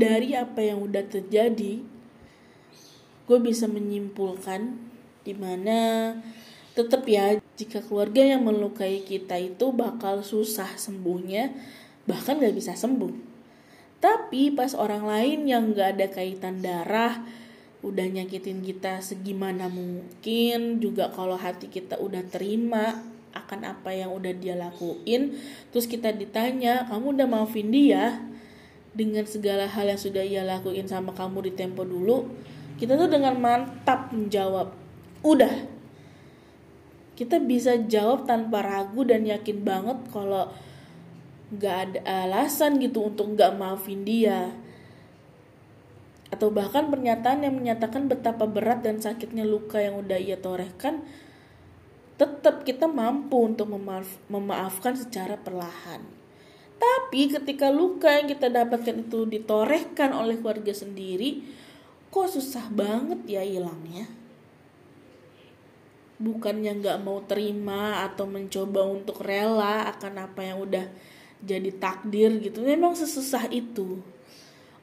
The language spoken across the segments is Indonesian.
Dari apa yang udah terjadi gue bisa menyimpulkan di mana tetap ya jika keluarga yang melukai kita itu bakal susah sembuhnya bahkan gak bisa sembuh. Tapi pas orang lain yang gak ada kaitan darah udah nyakitin kita segimana mungkin juga kalau hati kita udah terima akan apa yang udah dia lakuin terus kita ditanya kamu udah maafin dia dengan segala hal yang sudah ia lakuin sama kamu di tempo dulu kita tuh dengan mantap menjawab udah. Kita bisa jawab tanpa ragu dan yakin banget kalau nggak ada alasan gitu untuk nggak maafin dia. Atau bahkan pernyataan yang menyatakan betapa berat dan sakitnya luka yang udah ia torehkan tetap kita mampu untuk memaaf, memaafkan secara perlahan tapi ketika luka yang kita dapatkan itu ditorehkan oleh keluarga sendiri, kok susah banget ya hilangnya. Bukannya nggak mau terima atau mencoba untuk rela akan apa yang udah jadi takdir gitu. Memang sesusah itu.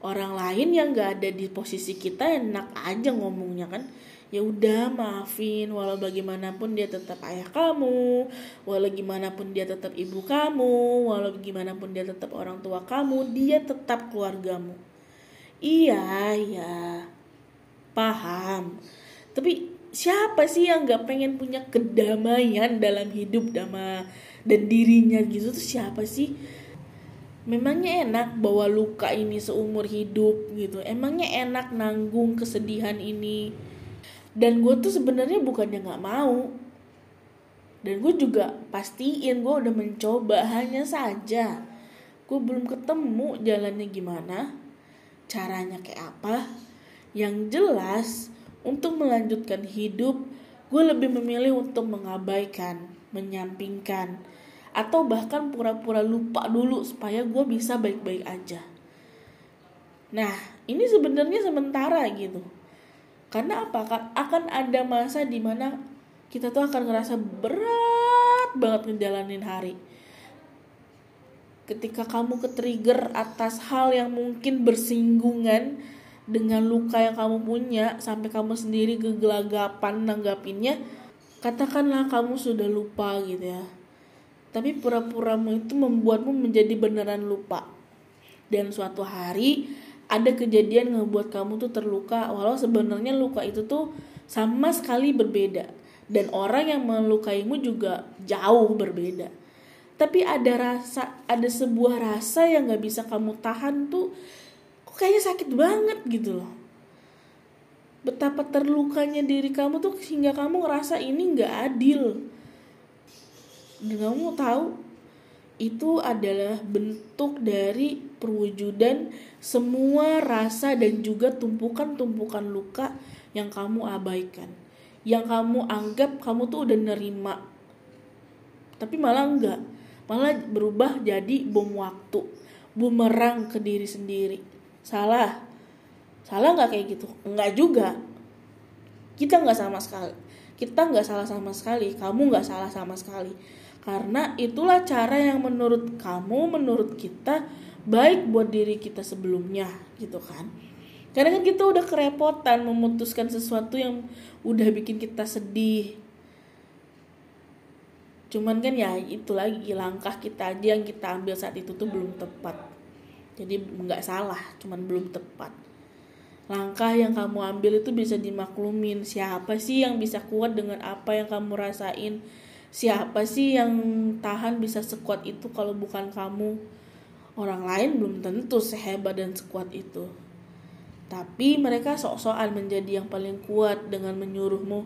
Orang lain yang nggak ada di posisi kita enak aja ngomongnya kan ya udah maafin. Walau bagaimanapun dia tetap ayah kamu. Walau gimana pun dia tetap ibu kamu. Walau bagaimanapun dia tetap orang tua kamu. Dia tetap keluargamu. Iya ya paham. Tapi siapa sih yang nggak pengen punya kedamaian dalam hidup dama dan dirinya gitu? Tuh siapa sih? Memangnya enak bawa luka ini seumur hidup gitu? Emangnya enak nanggung kesedihan ini dan gue tuh sebenarnya bukannya nggak mau. Dan gue juga pastiin gue udah mencoba hanya saja. Gue belum ketemu jalannya gimana caranya kayak apa. Yang jelas untuk melanjutkan hidup gue lebih memilih untuk mengabaikan menyampingkan atau bahkan pura-pura lupa dulu supaya gue bisa baik-baik aja. Nah ini sebenarnya sementara gitu karena apa akan ada masa di mana kita tuh akan ngerasa berat banget ngejalanin hari. Ketika kamu ke-trigger atas hal yang mungkin bersinggungan dengan luka yang kamu punya sampai kamu sendiri kegelagapan nanggapinnya katakanlah kamu sudah lupa gitu ya. Tapi pura-puramu itu membuatmu menjadi beneran lupa. Dan suatu hari ada kejadian ngebuat kamu tuh terluka walau sebenarnya luka itu tuh sama sekali berbeda. Dan orang yang melukaimu juga jauh berbeda. Tapi ada rasa ada sebuah rasa yang nggak bisa kamu tahan tuh kok kayaknya sakit banget gitu loh. Betapa terlukanya diri kamu tuh hingga kamu ngerasa ini nggak adil. Dan kamu tahu itu adalah bentuk dari perwujudan semua rasa dan juga tumpukan-tumpukan luka yang kamu abaikan. Yang kamu anggap kamu tuh udah nerima. Tapi malah enggak. Malah berubah jadi bom waktu. Bumerang ke diri sendiri. Salah. Salah nggak kayak gitu? Enggak juga. Kita nggak sama sekali. Kita nggak salah sama sekali. Kamu nggak salah sama sekali karena itulah cara yang menurut kamu, menurut kita baik buat diri kita sebelumnya gitu kan. Karena kan kita udah kerepotan memutuskan sesuatu yang udah bikin kita sedih. Cuman kan ya itu lagi langkah kita aja yang kita ambil saat itu tuh belum tepat. Jadi nggak salah, cuman belum tepat. Langkah yang kamu ambil itu bisa dimaklumin. Siapa sih yang bisa kuat dengan apa yang kamu rasain? siapa sih yang tahan bisa sekuat itu kalau bukan kamu? Orang lain belum tentu sehebat dan sekuat itu. Tapi mereka sok-sokan menjadi yang paling kuat dengan menyuruhmu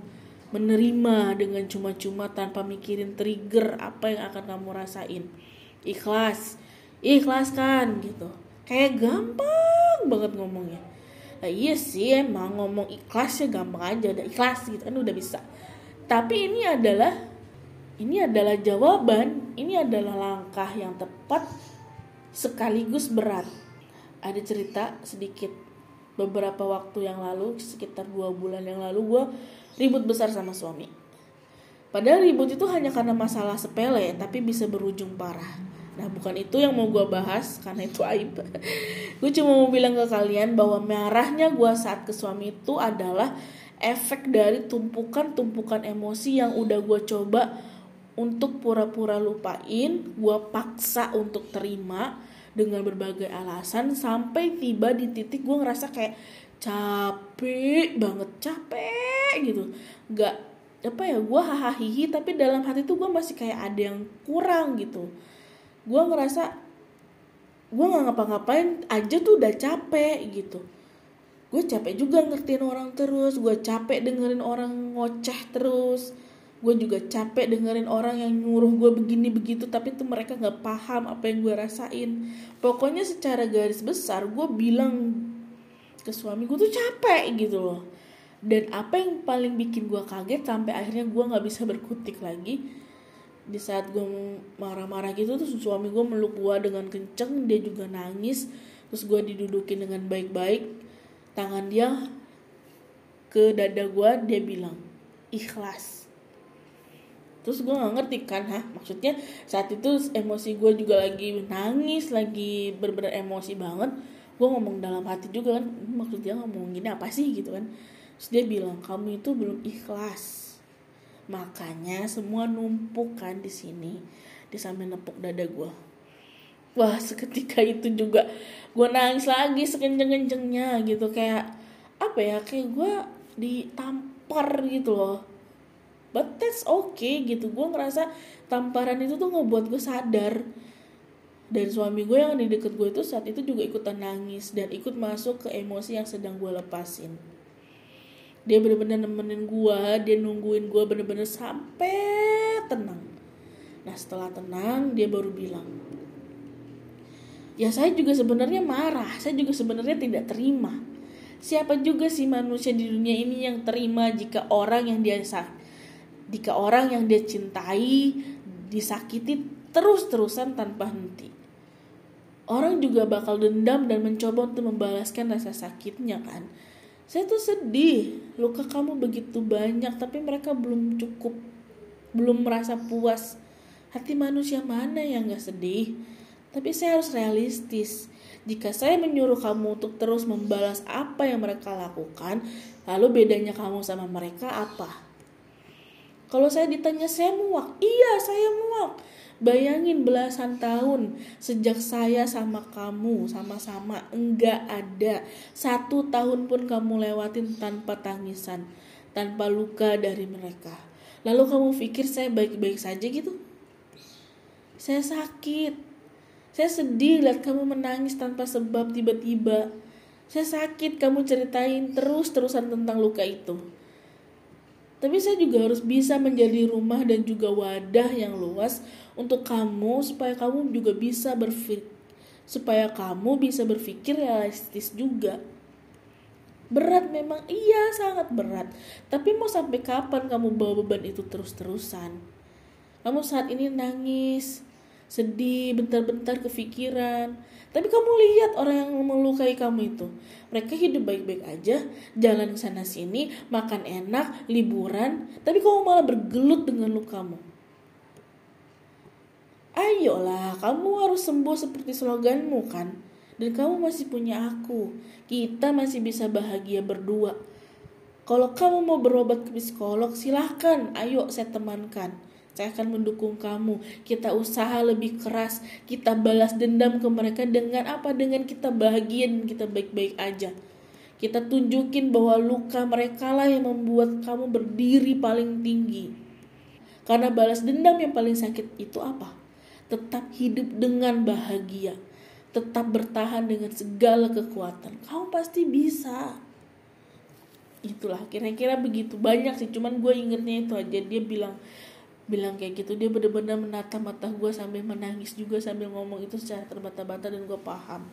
menerima dengan cuma-cuma tanpa mikirin trigger apa yang akan kamu rasain. Ikhlas. Ikhlaskan gitu. Kayak gampang banget ngomongnya nah, iya sih emang ngomong ikhlas ya gampang aja udah ikhlas gitu kan udah bisa tapi ini adalah ini adalah jawaban ini adalah langkah yang tepat sekaligus berat ada cerita sedikit beberapa waktu yang lalu sekitar dua bulan yang lalu gue ribut besar sama suami. Padahal ribut itu hanya karena masalah sepele, tapi bisa berujung parah. Nah, bukan itu yang mau gue bahas, karena itu aib. gue cuma mau bilang ke kalian bahwa marahnya gue saat ke suami itu adalah efek dari tumpukan-tumpukan emosi yang udah gue coba untuk pura-pura lupain, gue paksa untuk terima dengan berbagai alasan sampai tiba di titik gue ngerasa kayak capek banget capek gitu nggak apa ya gue hahaha tapi dalam hati tuh gue masih kayak ada yang kurang gitu gue ngerasa gue nggak ngapa-ngapain aja tuh udah capek gitu. Gue capek juga ngertiin orang terus gue capek dengerin orang ngoceh terus gue juga capek dengerin orang yang nyuruh gue begini begitu tapi tuh mereka nggak paham apa yang gue rasain. Pokoknya secara garis besar gue bilang ke suami gue tuh capek gitu loh. Dan apa yang paling bikin gue kaget sampai akhirnya gue nggak bisa berkutik lagi di saat gue marah-marah gitu tuh suami gue meluk gue dengan kenceng dia juga nangis terus gue didudukin dengan baik-baik tangan dia ke dada gue dia bilang ikhlas. Terus gue nggak ngerti kan ha maksudnya saat itu emosi gue juga lagi nangis lagi berber emosi banget. Gue ngomong dalam hati juga kan maksud dia ngomong gini apa sih? Gitu kan. Terus dia bilang kamu itu belum ikhlas makanya semua numpuk kan di sini di samping nepuk dada gue wah seketika itu juga gue nangis lagi sekenceng-kencengnya gitu. Kayak apa ya kayak gue ditampar gitu loh. But that's okay gitu. Gue ngerasa tamparan itu tuh ngebuat gue sadar. Dan suami gue yang di deket gue itu saat itu juga ikutan nangis dan ikut masuk ke emosi yang sedang gue lepasin dia bener-bener nemenin gue dia nungguin gue bener-bener sampai tenang. Nah setelah tenang dia baru bilang ya saya juga sebenarnya marah saya juga sebenarnya tidak terima. Siapa juga sih manusia di dunia ini yang terima jika orang yang dia jika orang yang dia cintai disakiti terus-terusan tanpa henti? Orang juga bakal dendam dan mencoba untuk membalaskan rasa sakitnya kan saya tuh sedih. Luka kamu begitu banyak tapi mereka belum cukup. Belum merasa puas. Hati manusia mana yang gak sedih? Tapi saya harus realistis. Jika saya menyuruh kamu untuk terus membalas apa yang mereka lakukan lalu bedanya kamu sama mereka apa kalau saya ditanya saya muak iya saya muak Bayangin belasan tahun sejak saya sama kamu sama-sama enggak ada satu tahun pun kamu lewatin tanpa tangisan, tanpa luka dari mereka. Lalu kamu pikir saya baik-baik saja gitu? Saya sakit. Saya sedih lihat kamu menangis tanpa sebab tiba-tiba. Saya sakit kamu ceritain terus-terusan tentang luka itu. Tapi saya juga harus bisa menjadi rumah dan juga wadah yang luas untuk kamu supaya kamu juga bisa berpikir supaya kamu bisa berpikir realistis juga. Berat memang iya sangat berat. Tapi mau sampai kapan kamu bawa beban itu terus-terusan? Kamu saat ini nangis, sedih, bentar-bentar kepikiran. Tapi kamu lihat orang yang melukai kamu itu. Mereka hidup baik-baik aja, jalan sana sini, makan enak, liburan, tapi kamu malah bergelut dengan lukamu. Ayolah, kamu harus sembuh seperti sloganmu kan? Dan kamu masih punya aku. Kita masih bisa bahagia berdua. Kalau kamu mau berobat ke psikolog, silahkan. Ayo saya temankan saya akan mendukung kamu. Kita usaha lebih keras, kita balas dendam ke mereka dengan apa? Dengan kita bahagia dan kita baik-baik aja. Kita tunjukin bahwa luka mereka lah yang membuat kamu berdiri paling tinggi. Karena balas dendam yang paling sakit itu apa? Tetap hidup dengan bahagia. Tetap bertahan dengan segala kekuatan. Kamu pasti bisa. itulah kira-kira begitu banyak sih cuman gue ingetnya itu aja dia bilang bilang kayak gitu dia benar-benar menatap mata gue sambil menangis juga sambil ngomong itu secara terbata-bata dan gue paham.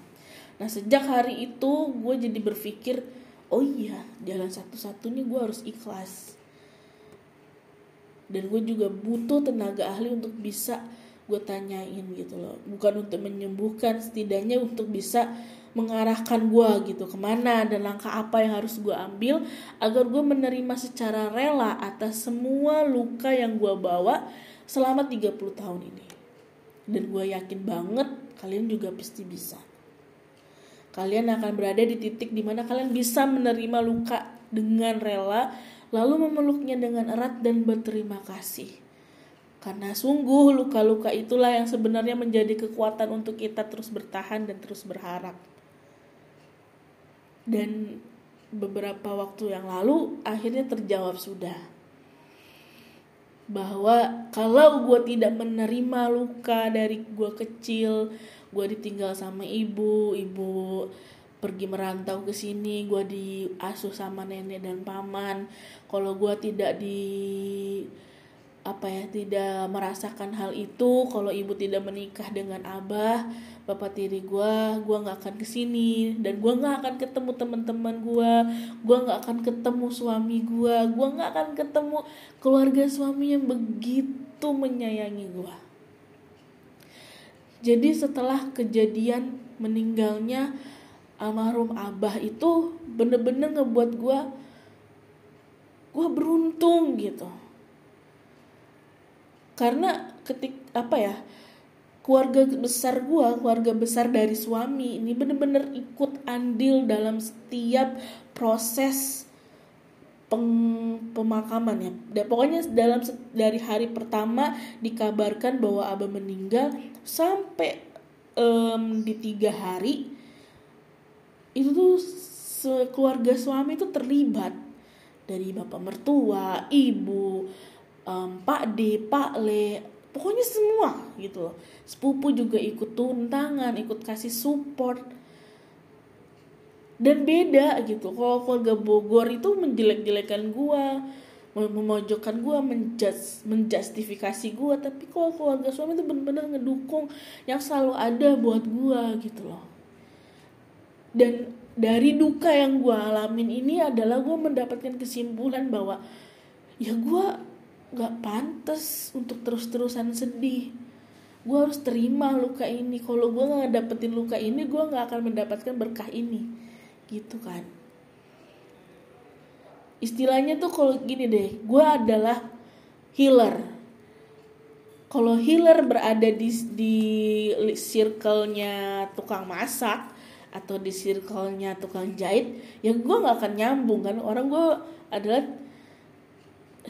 Nah sejak hari itu gue jadi berpikir oh iya jalan satu-satunya gue harus ikhlas. Dan gue juga butuh tenaga ahli untuk bisa gue tanyain gitu loh. Bukan untuk menyembuhkan setidaknya untuk bisa mengarahkan gue gitu ke mana dan langkah apa yang harus gue ambil agar gue menerima secara rela atas semua luka yang gue bawa selama 30 tahun ini. Dan gue yakin banget kalian juga pasti bisa. Kalian akan berada di titik di mana kalian bisa menerima luka dengan rela lalu memeluknya dengan erat dan berterima kasih. Karena sungguh luka-luka itulah yang sebenarnya menjadi kekuatan untuk kita terus bertahan dan terus berharap dan beberapa waktu yang lalu akhirnya terjawab sudah. Bahwa kalau gue tidak menerima luka dari gue kecil gue ditinggal sama ibu ibu pergi merantau ke sini gue diasuh sama nenek dan paman. Kalau gue tidak di apa ya tidak merasakan hal itu. Kalau ibu tidak menikah dengan abah bapak tiri gue gue nggak akan ke sini. Dan gue nggak akan ketemu teman-teman gue gue nggak akan ketemu suami gue gue nggak akan ketemu keluarga suami yang begitu menyayangi gue jadi setelah kejadian meninggalnya almarhum abah itu bener-bener ngebuat gue gue beruntung gitu karena ketik apa ya keluarga besar gue keluarga besar dari suami ini bener-bener ikut andil dalam setiap proses peng, pemakaman ya. Dan pokoknya dalam dari hari pertama dikabarkan bahwa abah meninggal sampai um, di tiga hari itu tuh keluarga suami itu terlibat. Dari bapak mertua ibu um, Pak D, Pak Le, pokoknya semua gitu loh. Sepupu juga ikut tuntangan, ikut kasih support. Dan beda gitu. Kalau keluarga Bogor itu menjelek-jelekan gua, memojokkan gua, menjust, menjustifikasi gua, tapi kalau keluarga suami itu benar-benar ngedukung yang selalu ada buat gua gitu loh. Dan dari duka yang gua alamin ini adalah gua mendapatkan kesimpulan bahwa ya gua gak pantas untuk terus-terusan sedih. Gue harus terima luka ini. Kalau gue gak dapetin luka ini gue gak akan mendapatkan berkah ini. Gitu kan. Istilahnya tuh kalau gini deh gue adalah healer. Kalau healer berada di di circle-nya tukang masak atau di circle-nya tukang jahit ya gue gak akan nyambung kan. Orang gue adalah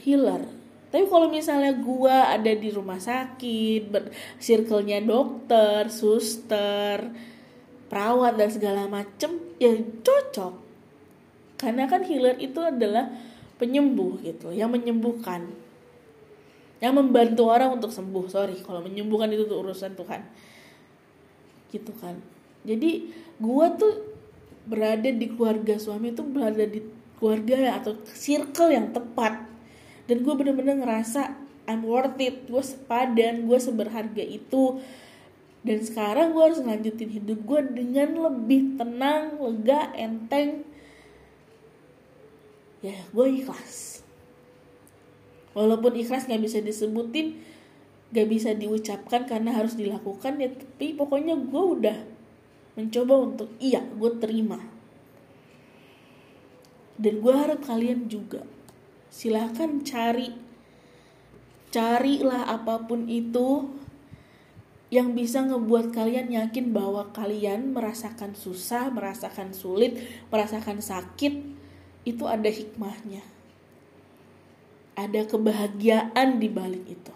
healer tapi kalau misalnya gue ada di rumah sakit, circle-nya dokter, suster, perawat dan segala macem, ya cocok. Karena kan healer itu adalah penyembuh gitu, yang menyembuhkan. Yang membantu orang untuk sembuh, sorry. Kalau menyembuhkan itu tuh urusan Tuhan. Gitu kan. Jadi gue tuh berada di keluarga suami itu berada di keluarga atau circle yang tepat dan gue bener-bener ngerasa I'm worth it. Gue sepadan gue seberharga itu. Dan sekarang gue harus ngelanjutin hidup gue dengan lebih tenang lega enteng. Ya gue ikhlas. Walaupun ikhlas nggak bisa disebutin gak bisa diucapkan karena harus dilakukan ya tapi pokoknya gue udah mencoba untuk iya gue terima. Dan gue harap kalian juga silahkan cari carilah apa pun itu yang bisa ngebuat kalian yakin bahwa kalian merasakan susah, merasakan sulit, merasakan sakit, itu ada hikmahnya. Ada kebahagiaan di balik itu.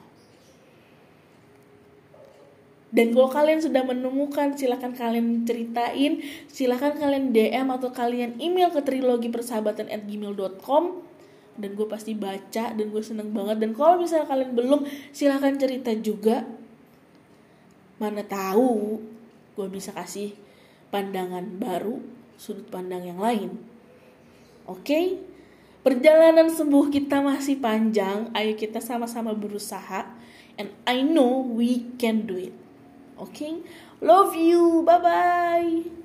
Dan kalau kalian sudah menemukan, silahkan kalian ceritain, silahkan kalian DM atau kalian email ke trilogi persahabatan at gmail.com dan gue pasti baca dan gue seneng banget. Dan kalau misalnya kalian belum silahkan cerita juga. Mana tahu gue bisa kasih pandangan baru sudut pandang yang lain. Oke? Okay? perjalanan sembuh kita masih panjang. Ayo kita sama-sama berusaha. And I know we can do it. Oke? Okay? love you. Bye bye